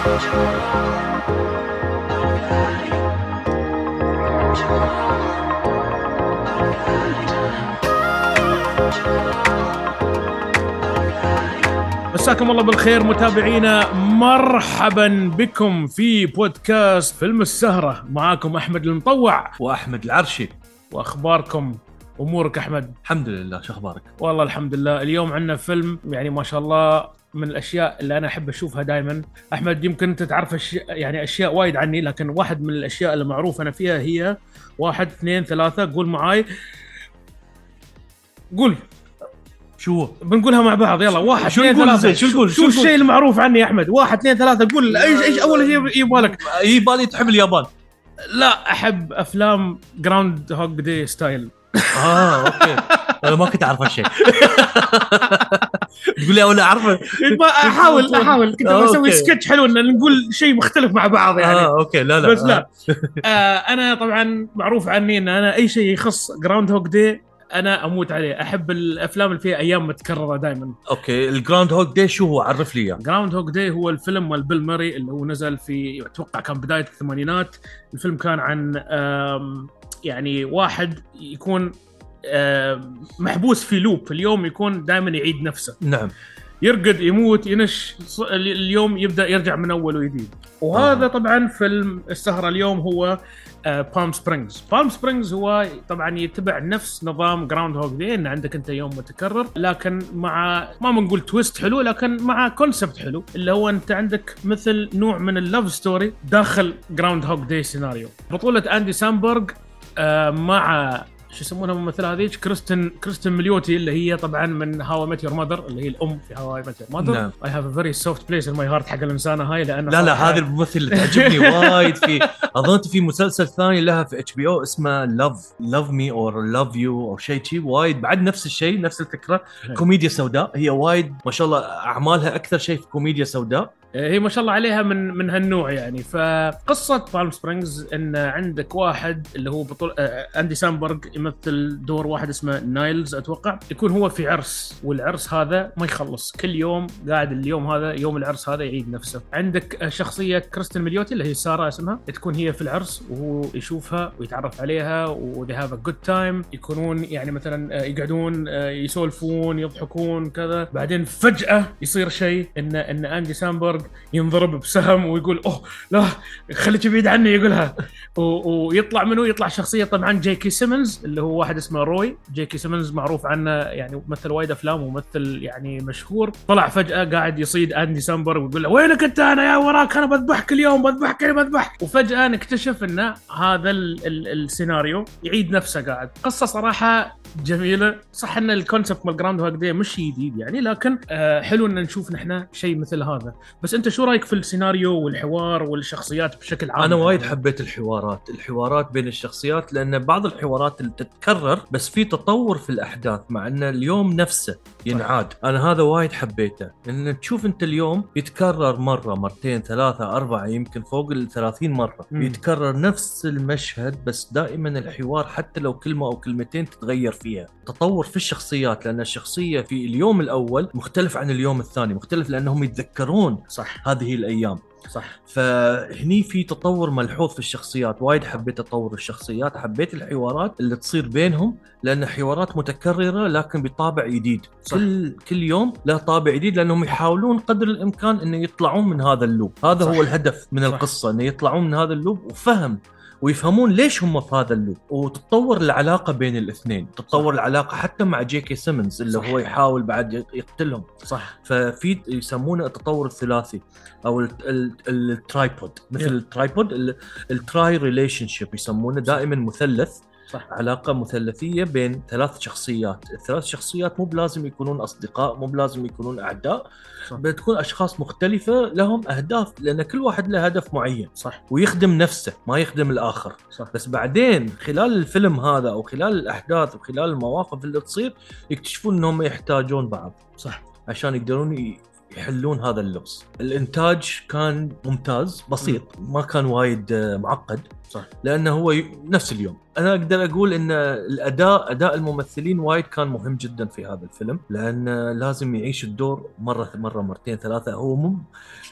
مساكم الله بالخير متابعينا مرحبا بكم في بودكاست فيلم السهرة. معاكم أحمد المطوع. وأحمد العرشي. وأخباركم؟ أمورك أحمد؟ الحمد لله شو أخبارك؟ والله الحمد لله. اليوم عندنا فيلم يعني ما شاء الله من الأشياء اللي أنا أحب أشوفها دائما أحمد يمكن أنت تعرف أشياء يعني أشياء وايد عني لكن واحد من الأشياء اللي معروف أنا فيها هي واحد اثنين ثلاثة قول معاي. قول. شو؟ بنقولها مع بعض يلا واحد شو اثنين نقول؟ زين؟ شو نقول؟ شو؟ الشيء المعروف عني يا أحمد؟ واحد اثنين ثلاثة قول. إيش إيش أول شيء يبغى لك؟ اي بالي تحب اليابان. لا أحب أفلام Groundhog Day style آه okay. أنا ما كنت أعرف هالشيء. تقول لي ولا أعرفه. ما أحاول أحاول. كنت آه، بسوي okay. سكتش حلو إن نقول شيء مختلف مع بعض يعني. آه okay. لا لا. بس لا. آه. أنا طبعا معروف عني إن أنا أي شيء يخص Groundhog Day أنا أموت عليه. أحب الأفلام اللي فيها أيام متكررة دائما okay. ال Groundhog Day شو هو؟ عرف لي إياه. Groundhog Day هو الفيلم مال بيل موري اللي هو نزل في أتوقع كان بداية الثمانينات. الفيلم كان عن يعني واحد يكون محبوس في loop. اليوم يكون دائما يعيد نفسه. نعم. يرقد يموت ينش. اليوم يبدأ يرجع من أول وجديد. وهذا آه. طبعا فيلم السهرة اليوم هو Palm Springs Palm Springs هو طبعا يتبع نفس نظام Groundhog Day إن عندك أنت يوم متكرر لكن مع ما بنقول twist حلو لكن مع concept حلو اللي هو أنت عندك مثل نوع من ال love story داخل Groundhog Day سيناريو بطولة اندي سامبرغ آه، مع شو يسمونها الممثله هذيك كريستن كريستن مليوتي اللي هي طبعا من How Met Your Mother اللي هي الأم في How Met Your Mother نعم. I have a very soft place in my heart حق الإنسانة هاي لأن لا لا هذه الممثل اللي تعجبني وايد في اظن في مسلسل ثاني لها في HBO اسمه love love me or love you أو شيء شيء وايد بعد نفس الشيء نفس الفكرة. نعم. كوميديا سوداء هي وايد ما شاء الله أعمالها أكثر شيء في كوميديا سوداء. هي ما شاء الله عليها من من هالنوع يعني. فقصة Palm Springs إن عندك واحد اللي هو بطول اندي سامبرغ يمثل دور واحد اسمه نايلز أتوقع. يكون هو في عرس والعرس هذا ما يخلص. كل يوم قاعد اليوم هذا يوم العرس هذا يعيد نفسه. عندك شخصية كريستين مليوتي اللي هي سارة اسمها. تكون هي في العرس وهو يشوفها ويتعرف عليها و they have a good time يكونون يعني مثلا آه، يقعدون آه، يسولفون يضحكون كذا. بعدين فجأة يصير شيء إن إن أندي سامبرغ ينضرب بسهم ويقول أوه لا خليك بعيد عني. يقولها. ويطلع منه يطلع شخصية طبعا جي كي سيمنز اللي هو واحد اسمه روي جي كي سيمنز معروف عنه يعني مثل وايد أفلام وممثل يعني مشهور. طلع فجأة قاعد يصيد أندي سامبرغ ويقول له وينك أنت أنا؟ يا وراك أنا بذبحك اليوم بذبحك أنا بذبحك. وفجأة نكتشف ان هذا ال ال السيناريو يعيد نفسه قاعد. قصة صراحة جميلة. صح إن ال concept مال Groundhog Day مش جديد يعني لكن آه حلو إن نشوف نحن شيء مثل هذا. بس أنت شو رأيك في السيناريو والحوار والشخصيات بشكل عام؟ أنا وايد حبيت الحوارات الحوارات بين الشخصيات لأن بعض الحوارات اللي تتكرر بس في تطور في الأحداث مع إن اليوم نفسه ينعاد. أنا هذا وايد حبيته إن تشوف أنت اليوم يتكرر مرة مرتين ثلاثة أربعة يمكن فوق ال 30 مرة. مم. يتكرر نفس المشهد بس دائما الحوار حتى لو كلمة أو كلمتين تتغير فيها. تطور في الشخصيات لأن الشخصية في اليوم الأول مختلف عن اليوم الثاني مختلف لأنهم يتذكرون صح. هذه الأيام. صح فهني في تطور ملحوظ في الشخصيات وايد حبيت تطور الشخصيات حبيت الحوارات اللي تصير بينهم لأن حوارات متكررة لكن بطابع جديد. كل كل يوم له طابع جديد لأنهم يحاولون قدر الإمكان انه يطلعون من هذا ال loop هذا صح. هو الهدف من صح. القصة انه يطلعون من هذا ال loop وفهم ويفهمون ليش هم في هذا ال loop. وتتطور العلاقة بين الاثنين. تتطور العلاقة حتى مع جي كي سيمنز اللي صح. هو يحاول بعد يقتلهم. صح. ففي يسمونه التطور الثلاثي. أو ال- ال- ال tripod. مثل Yeah. ال tripod ال- ال tri relationship يسمونه دائما مثلث. صح. علاقة مثلثية بين ثلاث شخصيات، الثلاث شخصيات مو بلازم يكونون أصدقاء، مو بلازم يكونون أعداء، صح. بتكون أشخاص مختلفة لهم أهداف لأن كل واحد له هدف معين. صح. ويخدم نفسه ما يخدم الآخر، صح. بس بعدين خلال الفيلم هذا أو خلال الأحداث وخلال المواقف اللي تصير يكتشفون إنهم يحتاجون بعض. صح. عشان يقدرون يحلون هذا اللغز. الإنتاج كان ممتاز بسيط. ما كان وايد آه، معقد. صح. لأنه هو ي- نفس اليوم. أنا أقدر أقول إن الأداء أداء الممثلين وايد كان مهم جدا في هذا الفيلم لأن لازم يعيش الدور مرة مرة مرتين ثلاثة. هو مو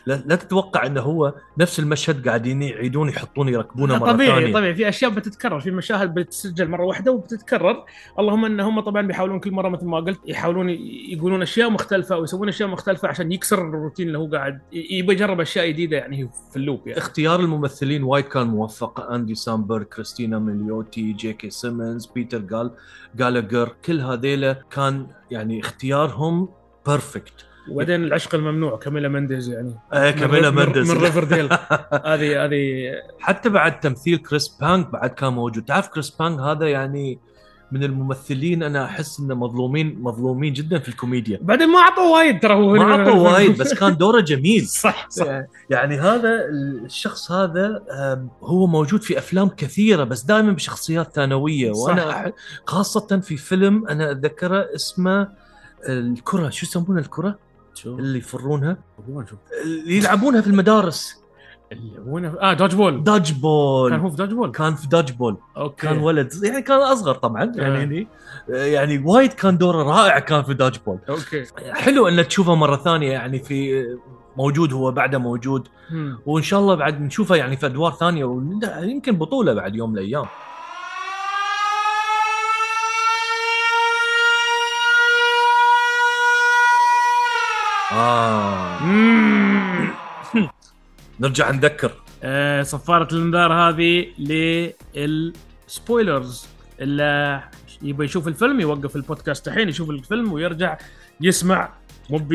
لا, لا تتوقع إنه هو نفس المشهد قاعدين يعيدون يحطون يركبونه مرة طبيعي ثانية. طبيعي. في أشياء بتتكرر في مشاهد بتسجل مرة واحدة وبتتكرر. اللهم إن هم طبعا بيحاولون كل مرة مثل ما قلت يحاولون يقولون أشياء مختلفة ويسوون أشياء مختلفة عشان يكسر الروتين اللي هو قاعد يبي يجرب أشياء جديدة يعني في ال loop يعني. اختيار الممثلين وايد كان موفق. اندي سامبرغ كريستين مليوتي جي كي سيمنز بيتر جال جالاجر كل هذيلا كان يعني اختيارهم perfect وبعدين العشق الممنوع كاميلا مندز يعني. آه كاميلا من- من- مندز. من ريفرديل هذه هذه حتى بعد تمثيل كريس بانك بعد كان موجود. تعرف كريس بانك هذا يعني من الممثلين أنا أحس انه مظلومين مظلومين جدا في الكوميديا. بعدين ما أعطوه وايد ترى هو ما اعطوا وايد بس كان دوره جميل. صح صح. يعني هذا الشخص هذا هو موجود في أفلام كثيرة بس دائما بشخصيات ثانوية. صح. وأنا خاصة في فيلم أنا أتذكره اسمه الكرة شو يسمونها الكرة؟ شو؟ اللي يفرونها؟ اللي يلعبونها في المدارس. وين آه Dodgeball Dodgeball كان هو في Dodgeball كان في Dodgeball okay. كان ولد يعني كان أصغر طبعا آه. يعني يعني وايد كان دوره رائع كان في Dodgeball okay. حلو ان تشوفه مرة ثانية يعني في موجود هو بعده موجود. مم. وإن شاء الله بعد نشوفه يعني في أدوار ثانية ويمكن بطولة بعد يوم من الأيام. آه. نرجع نذكر. آه، صفارة الانذار هذه للسبويلرز. اللي يبغى يشوف الفيلم يوقف البودكاست الحين يشوف الفيلم ويرجع يسمع. مو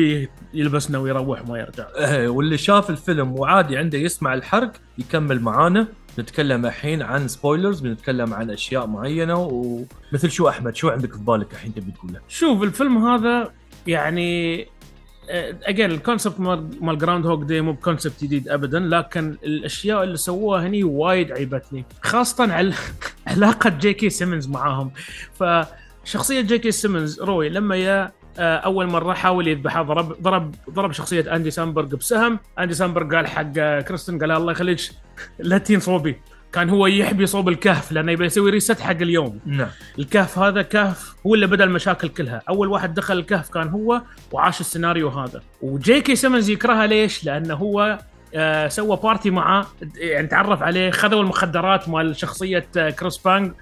يلبسنا ويروح ما يرجع. آه، واللي شاف الفيلم وعادي عنده يسمع الحرق يكمل معانا. نتكلم الحين عن سبويلرز بنتكلم عن أشياء معينة ومثل شو أحمد شو عندك في بالك الحين تبي تقوله؟ شوف الفيلم هذا يعني again ال concept مال Groundhog Day مو ب concept جديد ابدا لكن الأشياء اللي سووها هني وايد عيبتني. خاصة على علاقة جي كي سيمنز معاهم. فشخصية جي كي سيمنز روي لما يا آه، أول مرة حاول يذبحها ضرب ضرب ضرب شخصية اندي سامبرغ بسهم. اندي سامبرغ قال حق كريستن قال الله يخليك لا تيين صوبي. كان هو يحبي صوب الكهف لأنه يبي يسوي reset حق اليوم. نعم. الكهف هذا كهف هو اللي بدأ المشاكل كلها. أول واحد دخل الكهف كان هو وعاش السيناريو هذا. وجي كي سيمنز يكرهها ليش؟ لأنه هو آه سوى party معاه يعني تعرف عليه خذوا المخدرات مال شخصية آه كريس بانج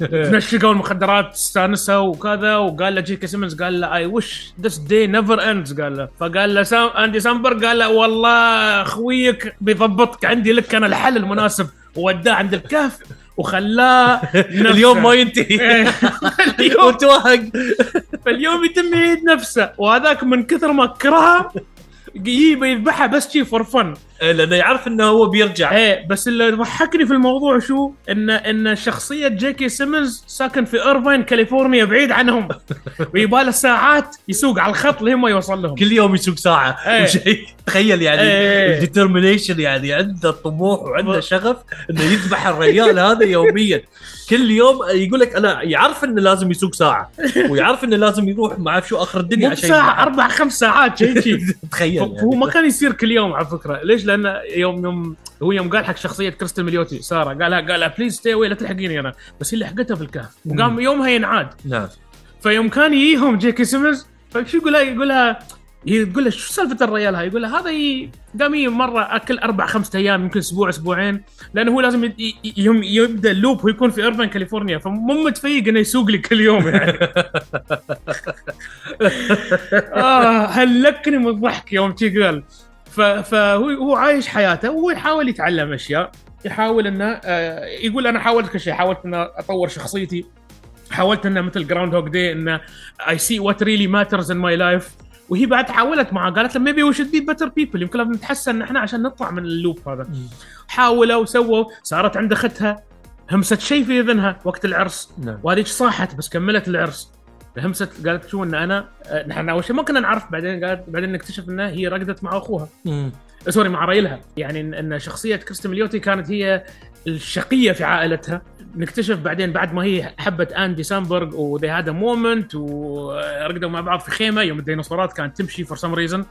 نشقوا المخدرات استانسوا وكذا وقال له جي كي سيمنز قال له اي wish this day never ends قال له. فقال له سام أندي سامبر قال له والله خويك بيضبطك عندي لك أنا الحل المناسب. ووداه عند الكهف وخلاه. اليوم ما ينتهي. اليوم وتوهق فاليوم يتم يعيد نفسه وهذاك من كثر ما كرهها يجيبه يذبحها بس شي for fun لأنه يعرف إنه هو بيرجع. إيه بس اللي ضحكني في الموضوع شو؟ إن إن شخصية جيكي سيمنز ساكن في ايرفاين كاليفورنيا بعيد عنهم. ويباله ساعات يسوق على الخط لين ما يوصل لهم. كل يوم يسوق ساعة. إيه. وشيء تخيل يعني إيه. ال determination يعني عنده طموح وعنده شغف إنه يذبح الرجال هذا يوميا. كل يوم يقول لك أنا يعرف إنه لازم يسوق ساعة. ويعرف إنه لازم يروح مع شو آخر الدنيا عشان يذبحها. أربع خمس ساعات شيء شيء تخيل هو يعني. ما كان يصير كل يوم على فكرة. ليش؟ لأن يوم يوم هو يوم قال حق شخصية كريستال مليوتي سارة قالها قالها please stay لا تلحقيني أنا. بس هي لحقتها في الكهف. وقام يومها ينعاد. نعم. فيوم كان يجيهم جيكي سيمنز فشو يقول لها يقول له شو سالفة الريال هاي؟ يقول له هذا. قام مرة كل أربع خمسة أيام يمكن أسبوع أسبوعين لأنه هو لازم. يوم يبدأ ال loop ويكون في ايرفين كاليفورنيا. فمو متفيق إنه يسوق لي كل يوم يعني. آه هلكني من الضحك يوم قال. فهو هو عايش حياته وهو يحاول يتعلم أشياء. يحاول إنه آه يقول أنا حاولت كل شيء. حاولت إنه أطور شخصيتي. حاولت إنه مثل Groundhog Day إنه I see what really matters in my life وهي بعد حاولت معه قالت له maybe we should be better people يمكن لازم نتحسن إحنا عشان نطلع من ال loop هذا. حاولوا وسووا صارت عند اختها همست شيء في إذنها وقت العرس. نعم. وهذيك صاحت بس كملت العرس. همست قالت شو إن أنا آه، نحن أول شيء ما كنا نعرف بعدين قالت بعدين نكتشف إنها هي رقدت مع أخوها. مم. sorry مع ريلها. يعني إن شخصية كريستي مليوتي كانت هي الشقية في عائلتها. نكتشف بعدين بعد ما هي حبت اندي سامبرغ وذي هذا moment ورقدوا مع بعض في خيمة يوم الديناصورات كانت تمشي for some reason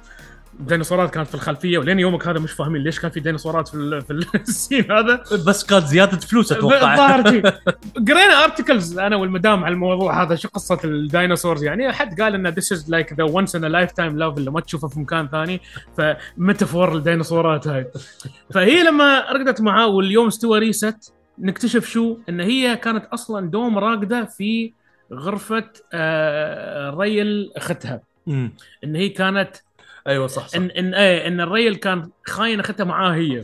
الديناصورات كانت في الخلفية ولين يومك هذا مش فاهمين ليش كان في ديناصورات في في ال scene هذا. بس كانت زيادة فلوس أتوقع. الظاهر. قرينا articles أنا والمدام على الموضوع هذا شو قصة ال dinosaurs؟ يعني حد قال إن this is like the once in lifetime love اللي ما تشوفه في مكان ثاني ف metaphor الديناصورات هاي. فهي لما رقدت معاه واليوم استوى reset نكتشف شو؟ إن هي كانت أصلا دوم راقدة في غرفة آه، ريل اختها. إن هي كانت أيوه صح صح. إن إن إيه إن الريل كان خاين اختها معاها هي.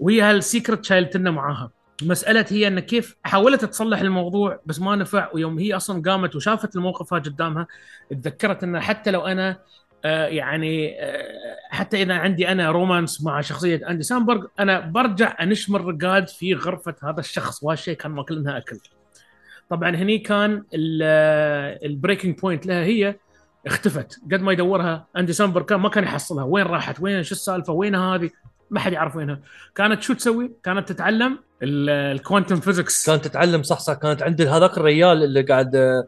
وهي هال secret شايلت لنا معاها. مسألة هي إن كيف حاولت تصلح الموضوع بس ما نفع ويوم هي أصلا قامت وشافت الموقف هذا قدامها تذكرت ان حتى لو أنا آه يعني آه حتى إذا عندي أنا رومانس مع شخصية أندي سامبرغ أنا برجع أنش من الرقاد في غرفة هذا الشخص وهالشيء كان ماكل لها أكل. طبعا هني كان ال breaking point لها هي. اختفت. قد ما يدورها اندي سامبرغ كان ما كان يحصلها. وين راحت؟ وين؟ شو السالفة؟ وين هذه؟ ما حد يعرف وينها. كانت شو تسوي؟ كانت تتعلم ال quantum physics كانت تتعلم صح صح. كانت عند هذاك الريال اللي قاعد آه،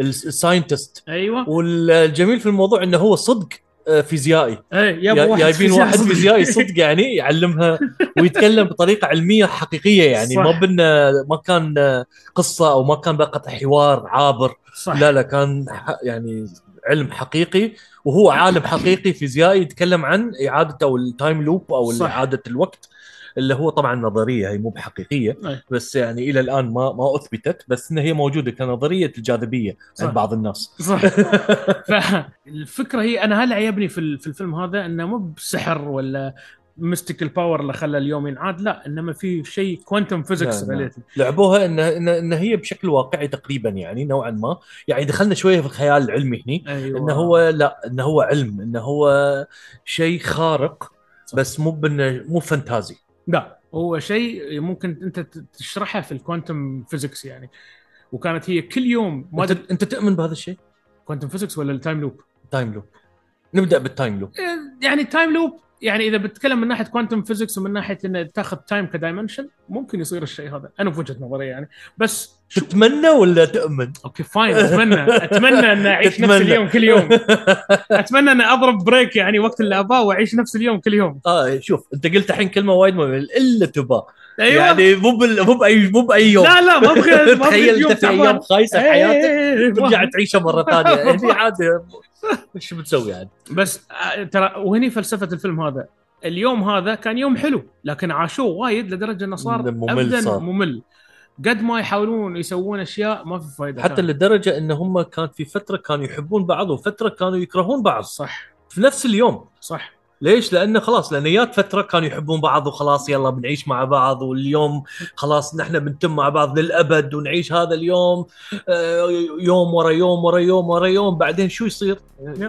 ال scientist أيوه. والجميل في الموضوع إنه هو صدق آه، فيزيائي. إيه واحد جايبين واحد. فيزيائي صدق يعني يعلمها ويتكلم بطريقة علمية حقيقية يعني. صح. ما بنا ما كان آه، قصة أو ما كان فقط حوار عابر. صح. لا لا كان يعني علم حقيقي وهو عالم حقيقي فيزيائي يتكلم عن إعادة أو التايم لوب أو صح. إعادة الوقت اللي هو طبعا نظرية هي مو بحقيقية أي. بس يعني إلى الآن ما ما أثبتت بس إنها هي موجودة كنظرية الجاذبية صح. عند بعض الناس صح فالفكرة هي أنا هل ال- في الفيلم هذا إنه مو بسحر ولا mystical power اللي خلى اليوم ينعاد لا إنما في شيء quantum physics. related لعبوها ان ان هي بشكل واقعي تقريبا يعني نوعا ما. يعني دخلنا شوية في الخيال العلمي هني أيوه. إنه هو لا إنه هو علم إنه هو شيء خارق بس مو بإنه مو fantasy لا هو شيء ممكن أنت تشرحه في ال quantum physics يعني. وكانت هي كل يوم ما أنت أنت تؤمن بهذا الشيء؟ quantum physics ولا ال time loop time loop نبدأ بال time loop يعني ال time loop يعني إذا بتكلم من ناحية quantum physics ومن ناحية إنه تاخذ time ك dimension ممكن يصير الشيء هذا. أنا في وجهه نظري يعني. بس تتمنى ولا تؤمن؟ okay fine أتمنى أتمنى أن أعيش نفس. اليوم كل يوم أتمنى أن أضرب break يعني وقت اللي أباه وأعيش نفس اليوم كل يوم آه شوف أنت قلت الحين كلمة وايد مهمة اللي أباه أيوه يعني مو بال... مو باي مو بأي يوم لا لا ما أبغى تخيل أنت في. أيام خايسة إيه، حياتك إيه، إيه، ترجع. تعيشها مرة ثانية هذه عادي وش بتسوي يعني؟ بس آه، ترى وهني فلسفة الفيلم هذا اليوم هذا كان يوم حلو لكن عاشوه وايد لدرجة إنه صار ممل ابدا صار. ممل قد ما يحاولون يسوون أشياء ما في فائده حتى كانت. لدرجة إن هم كان في فترة كانوا يحبون بعض وفترة كانوا يكرهون بعض. صح. في نفس اليوم. صح. ليش؟ لأنه خلاص لأن جات فتره كانوا يحبون بعض وخلاص يلا بنعيش مع بعض واليوم خلاص نحن بنتم مع بعض للأبد ونعيش هذا اليوم آه، يوم ورا يوم ورا يوم ورا يوم. بعدين شو يصير؟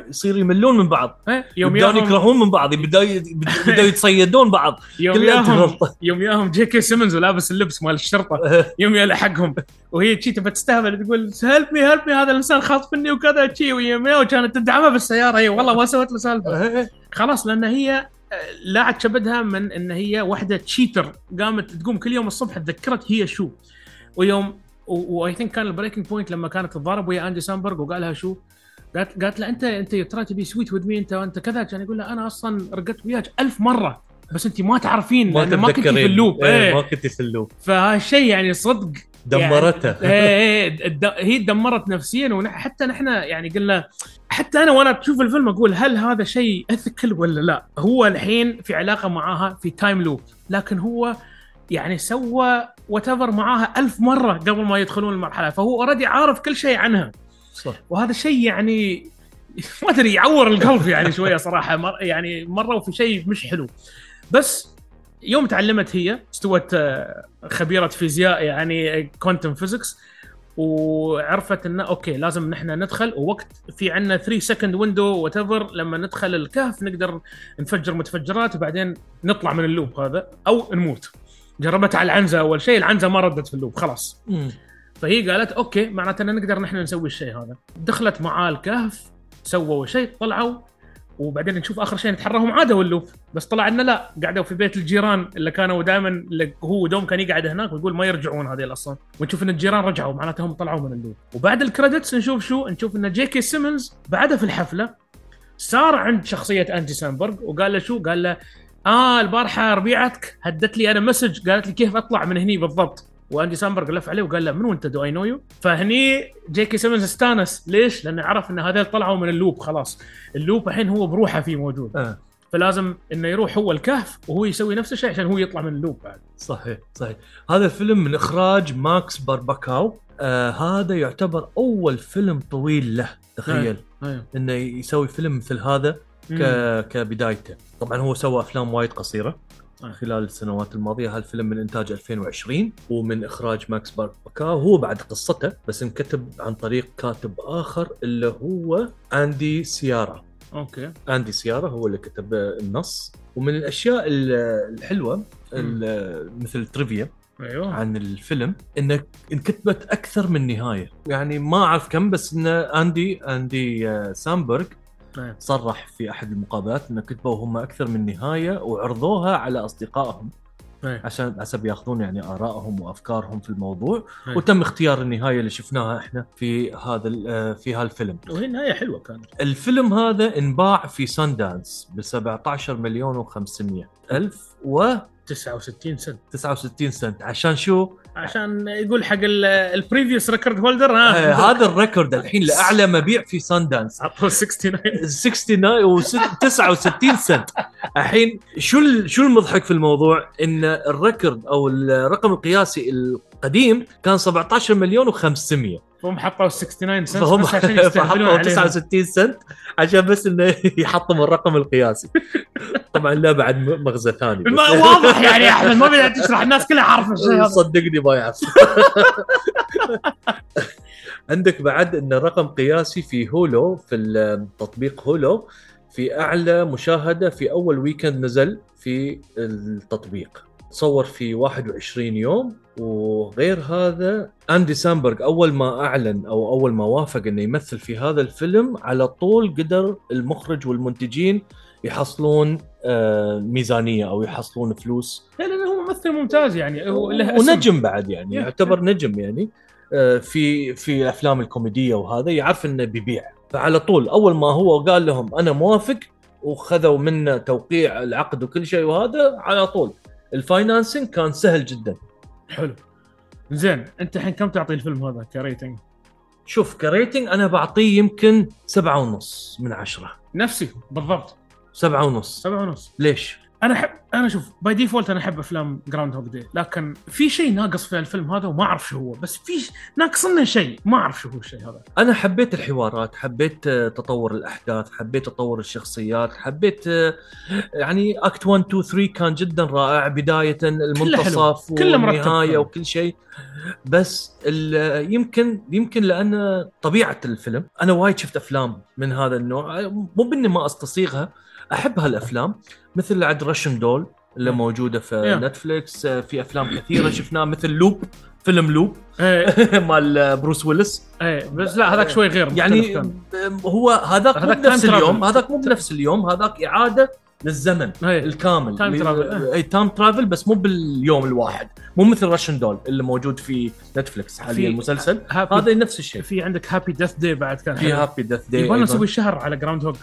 يصير يملون من بعض. إيه، يوم ياهم. يكرهون من بعض يبدأوا يبدأوا يتصيدون بعض. يوم ياهم. يوم ياهم جي كي سيمنز ولابس اللبس مال الشرطة. يوم يلحقهم. وهي شي تبى تستهبل تقول help me help me هذا الإنسان خاطفني وكذا. شي ويوم يا وكانت تدعمه بالسيارة. هي والله ما سوت له سالفة. خلاص لأن هي آه، لاع كبدها من إن هي واحدة cheater قامت تقوم كل يوم الصبح تذكرت هي شو ويوم و I think كان ال breaking point لما كانت تتضارب ويا أندي سامبرغ وقال لها شو؟ قالت قالت له أنت أنت ترى تبي sweet with me أنت وانت كذا كان يقول لها أنا أصلا رقدت وياك ألف مرة بس أنت ما تعرفين ما ما كنتي في تتذكرين. ال loop إيه، إيه. ما كنتي في ال loop فهالشيء يعني صدق دمرتها يعني إيه إيه الد- هي تدمرت نفسيا وحتى نحن يعني قلنا حتى أنا وأنا بشوف الفيلم أقول هل هذا شيء ethical ولا لا؟ هو الحين في علاقة معاها في time loop لكن هو يعني سوى وات معاها ألف مرة قبل ما يدخلون المرحلة فهو already عارف كل شيء عنها. صح. وهذا شيء يعني ما أدري يعور القلب يعني شوية صراحة مر يعني مروا في شيء مش حلو. بس يوم تعلمت هي استوت آه، خبيرة فيزياء يعني quantum physics وعرفت انه okay لازم نحن ندخل ووقت في عندنا 3 second window وات لما ندخل الكهف نقدر نفجر متفجرات وبعدين نطلع من ال loop هذا أو نموت. جربت على العنزة أول شيء العنزة ما ردت في ال loop خلاص. فهي قالت okay معناته إن نقدر نحن نسوي الشيء هذا. دخلت معاه الكهف سووا شيء طلعوا وبعدين نشوف آخر شيء نتحرهم عادوا ال loop بس طلع إنه لا قعدوا في بيت الجيران اللي كانوا دائما اللي هو دوم كان يقعد هناك ويقول ما يرجعون هذه أصلا. ونشوف إن الجيران رجعوا معناته هم طلعوا من ال loop وبعد ال credits نشوف شو؟ نشوف إن جيكي سيمنز بعدها في الحفلة صار عند شخصية أندي سامبرغ وقال له شو؟ قال له آه البارحة ربيعتك هدت لي أنا message قالت لي كيف أطلع من هني بالضبط؟ وأندي سامبرغ لف عليه وقال له منو أنت؟ do I know you فهني جيكي سيمنز استانس. ليش؟ لأنه عرف إن هذول طلعوا من ال loop خلاص. ال loop الحين هو بروحه فيه موجود. آه. فلازم إنه يروح هو الكهف وهو يسوي نفس الشيء عشان هو يطلع من ال loop بعد. صحيح صحيح. هذا الفيلم من إخراج ماكس بارباكاو. آه هذا يعتبر أول فيلم طويل له تخيل. أيوه إنه يسوي فيلم مثل هذا ك... كبدايته. طبعا هو سوى أفلام وايد قصيرة. خلال السنوات الماضية هالفيلم من إنتاج 2020 ومن إخراج ماكس بارباكاو هو بعد قصته بس انكتب عن طريق كاتب آخر اللي هو أندي سيارا okay. أندي سيارا هو اللي كتب النص. ومن الأشياء ال- الحلوة ال- مثل trivia أيوه. عن الفيلم إنه انكتبت أكثر من نهاية. يعني ما أعرف كم بس انه اندي أندي آه، سامبرغ أيوة. صرح في أحد المقابلات انه كتبوا هم أكثر من نهاية وعرضوها على أصدقائهم أيوة. عشان حسب ياخذون يعني آرائهم وأفكارهم في الموضوع أيوة. وتم اختيار النهاية اللي شفناها إحنا في هذا آه، في هالفيلم وهي نهايه حلوة كانت الفيلم هذا انباع في ساندانس ب 17 مليون و500 ألف و 69 سنت 69 سنت عشان شو؟ عشان يقول حق ال previous record holder ها. هذا ال record الحين لأعلى مبيع في ساندانس عطوه 69 69 و 69 سنت. الحين شو شو المضحك في الموضوع؟ إن ال record أو الرقم القياسي القديم كان 17 مليون و500 هم حطوا 69 سنت فهم عشان فحطوا عليهم. 69 سنت عشان بس إنه يحطم الرقم القياسي. طبعا لا بعد مغزى ثاني واضح يعني يا أحمد ما بدها تشرح الناس كلها عارفة الشيء هذا. صدقني ما يعرف. عندك بعد إن رقم قياسي في هولو في التطبيق هولو في أعلى مشاهدة في أول ويكند نزل في التطبيق. صور في 21 يوم وغير هذا أندي سامبرغ أول ما أعلن أو أول ما وافق إنه يمثل في هذا الفيلم على طول قدر المخرج والمنتجين يحصلون ميزانية أو يحصلون فلوس. لا لأنه هو ممثل ممتاز يعني. هو له أسم. ونجم بعد يعني. يعتبر نجم يعني. آه، في في الأفلام الكوميدية وهذا يعرف إنه بيبيع. فعلى طول أول ما هو قال لهم أنا موافق وخذوا منه توقيع العقد وكل شيء وهذا على طول. ال financing كان سهل جدا. حلو. زين أنت الحين كم تعطي الفيلم هذا ك rating؟ شوف ك rating أنا بعطيه يمكن سبعة ونص من عشرة. نفسي بالضبط. سبعة ونص. سبعة ونص. ليش؟ أنا احب أنا شوف by default أنا أحب أفلام Groundhog Day لكن في شيء ناقص في الفيلم هذا وما أعرف شو هو بس في ش- ناقصنا شيء ما أعرف شو هو الشيء هذا. أنا حبيت الحوارات حبيت آه، تطور الأحداث حبيت تطور الشخصيات حبيت آه، يعني act 1 2 3 كان جدا رائع بداية المنتصف كله والنهاية. وكل شيء. بس ال- يمكن يمكن لأن طبيعة الفيلم أنا وايد شفت أفلام من هذا النوع مو بإني ما أستصيغها أحب هالأفلام مثل عد Russian Doll اللي موجودة في Yeah. نتفليكس آه، في أفلام كثيرة شفناها مثل Looper فيلم Looper إيه مال بروس ويلس إيه بس لا هذاك شوي غير يعني. هو هذاك مو بنفس. اليوم هذاك مو بنفس اليوم هذاك إعادة للزمن إيه الكامل Time travel. اي time travel بس مو باليوم الواحد مو مثل Russian Doll اللي موجود في نتفلكس حاليا المسلسل Happy هذا نفس الشيء في عندك Happy Death Day بعد كان في. Happy Death Day يبغى نسوي شهر على Groundhog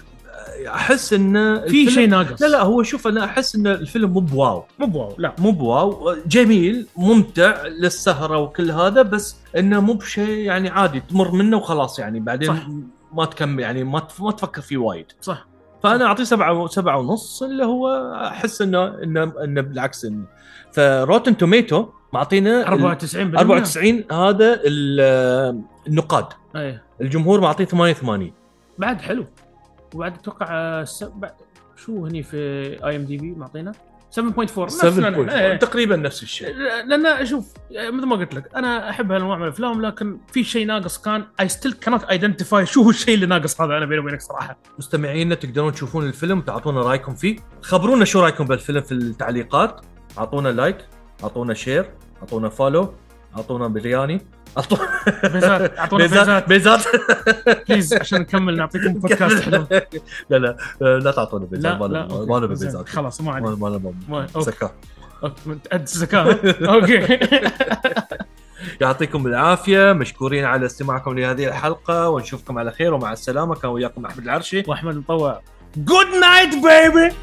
أحس إنه في شيء ناقص. لا لا هو شوف أنا أحس إن الفيلم مو بواو. مو بواو لا. مو بواو. جميل ممتع للسهرة وكل هذا بس إنه مو بشيء يعني عادي تمر منه وخلاص يعني. بعدين صح. ما تكمل يعني ما ما تفكر فيه وايد. صح. فأنا أعطيه سبعة سبعة ونص اللي هو أحس إنه إنه إنه بالعكس إنه. ف Rotten Tomatoes معطينا 94 94 هذا ال- النقاد. إيه. الجمهور معطيه 88 بعد حلو. وبعد أتوقع آه، شو هني في IMDb معطينا؟ 7.4 نفس 7.4 لنا. إيه. تقريبا نفس الشيء. لأن شوف مثل ما قلت لك أنا أحب هالأنواع من الأفلام لكن في شيء ناقص كان اي ستيل كانت ايدنتيفاي شو هو الشيء اللي ناقص هذا أنا بيني وبينك صراحة. مستمعينا تقدرون تشوفون الفيلم تعطونا رايكم فيه. خبرونا شو رايكم بالفيلم في التعليقات. أعطونا like أعطونا share أعطونا follow أعطونا برياني بيزات أعطونا بيزات بيزات. بيزات. please عشان نكمل نعطيكم بودكاست حلو. لا لا لا تعطونا بيزات ما نبي- بيزات. خلاص ما عليك ما أد الزكاه okay. يعطيكم العافية مشكورين على استماعكم لهذه الحلقة ونشوفكم على خير ومع السلامة. كان وياكم أحمد العرشي. وأحمد مطوع good night baby